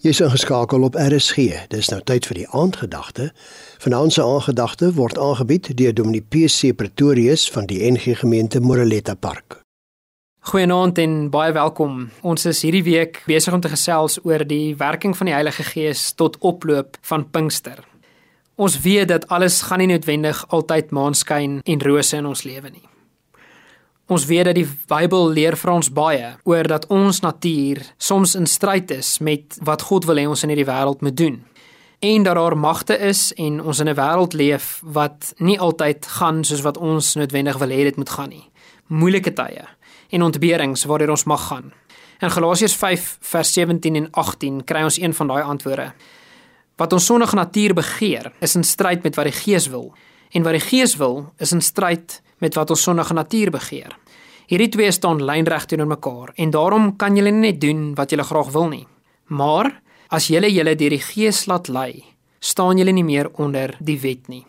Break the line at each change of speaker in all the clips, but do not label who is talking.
Jy's ingeskakel op RSG. Dis nou tyd vir die aandgedagte. Vanaand se aandgedagte word aangebied deur Dominee PC Pretorius van die NG Gemeente Moreletta Park.
Goeienaand en baie welkom. Ons is hierdie week besig om te gesels oor die werking van die Heilige Gees tot oploop van Pinkster. Ons weet dat alles gaan nie noodwendig altyd maanskyn en rose in ons lewe nie. Ons weet dat die Bybel leer vir ons baie oor dat ons natuur soms in stryd is met wat God wil hê ons in hierdie wêreld moet doen. En dat daar magte is en ons in 'n wêreld leef wat nie altyd gaan soos wat ons noodwendig wil hê dit moet gaan nie. Moeilike tye en ontberings waardeur ons mag gaan. In Galasiërs 5 vers 17 en 18 kry ons een van daai antwoorde. Wat ons sondige natuur begeer, is in stryd met wat die Gees wil. En wat die Gees wil, is in stryd met wat ons sondige natuur begeer. Hierdie twee staan lynreg teenoor mekaar en daarom kan julle nie net doen wat julle graag wil nie. Maar as julle julle deur die Gees laat lei, staan julle nie meer onder die wet nie.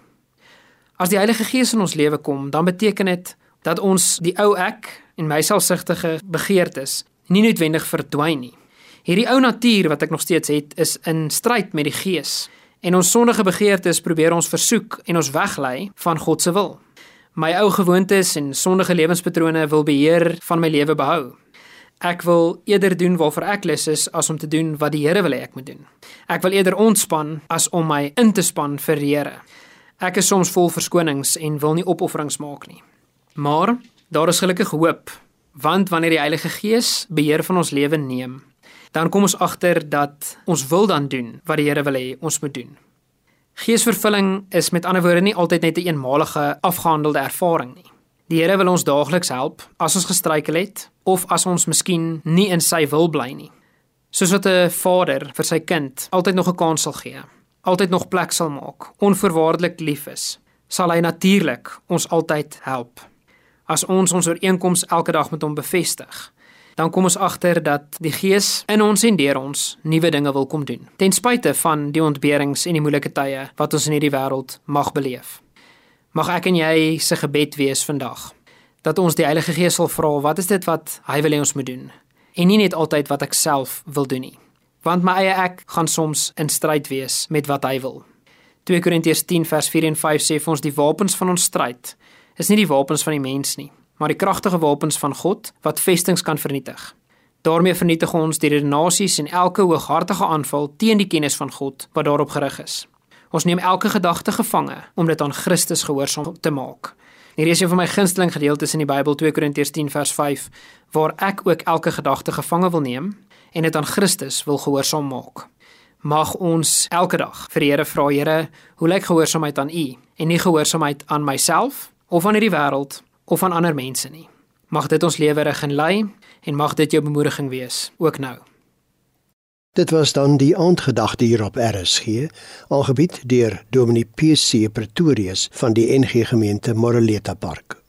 As die Heilige Gees in ons lewe kom, dan beteken dit dat ons die ou ek en my selfsugtige begeertes nie noodwendig verdwyn nie. Hierdie ou natuur wat ek nog steeds het, is in stryd met die Gees. En ons sondige begeertes probeer ons versoek en ons weglei van God se wil. My ou gewoontes en sondige lewenspatrone wil beheer van my lewe behou. Ek wil eerder doen waarvoor ek lus is as om te doen wat die Here wil hê ek moet doen. Ek wil eerder ontspan as om my in te span vir die Here. Ek is soms vol verskonings en wil nie opofferings maak nie. Maar daar is gelukkig hoop, want wanneer die Heilige Gees beheer van ons lewe neem, dan kom ons agter dat ons wil dan doen wat die Here wil hê ons moet doen. Geesvervulling is met ander woorde nie altyd net 'n een eenmalige afgehandelde ervaring nie. Die Here wil ons daagliks help as ons gestruikel het of as ons miskien nie in sy wil bly nie. Soos wat 'n vader vir sy kind altyd nog 'n kans sal gee, altyd nog plek sal maak, onvoorwaardelik lief is, sal hy natuurlik ons altyd help. As ons ons ooreenkoms elke dag met hom bevestig, dan kom ons agter dat die Gees in ons en deur ons nuwe dinge wil kom doen. Ten spyte van die ontberings en die moeilike tye wat ons in hierdie wêreld mag beleef. Mag ek en jy se gebed wees vandag dat ons die Heilige Gees sal vra wat is dit wat hy wil hê ons moet doen en nie net altyd wat ek self wil doen nie. Want my eie ek gaan soms in stryd wees met wat hy wil. 2 Korintiërs 10 vers 4 en 5 sê vir ons die wapens van ons stryd is nie die wapens van die mens nie, maar die kragtige wapens van God wat vestings kan vernietig. daarmee vernietig ons die redenasies en elke hooghartige aanval teen die kennis van God wat daarop gerig is. Ons neem elke gedagte gevange om dit aan Christus gehoorsaam te maak. Hier is een van my gunsteling gedeeltes in die Bybel 2 Korintiërs 10 vers 5 waar ek ook elke gedagte gevange wil neem en dit aan Christus wil gehoorsaam maak. Mag ons elke dag vir die Here vra, Here, hoe lyk gehoorsaamheid aan U en nie gehoorsaamheid aan myself of aan hierdie wêreld of aan ander mense nie. Mag dit ons lewe rig en lei en mag dit jou bemoediging wees ook nou.
Dit was dan die aandgedagte hier op RSG, aangebied deur Dominee PC Pretorius van die NG Gemeente Moreleta Park.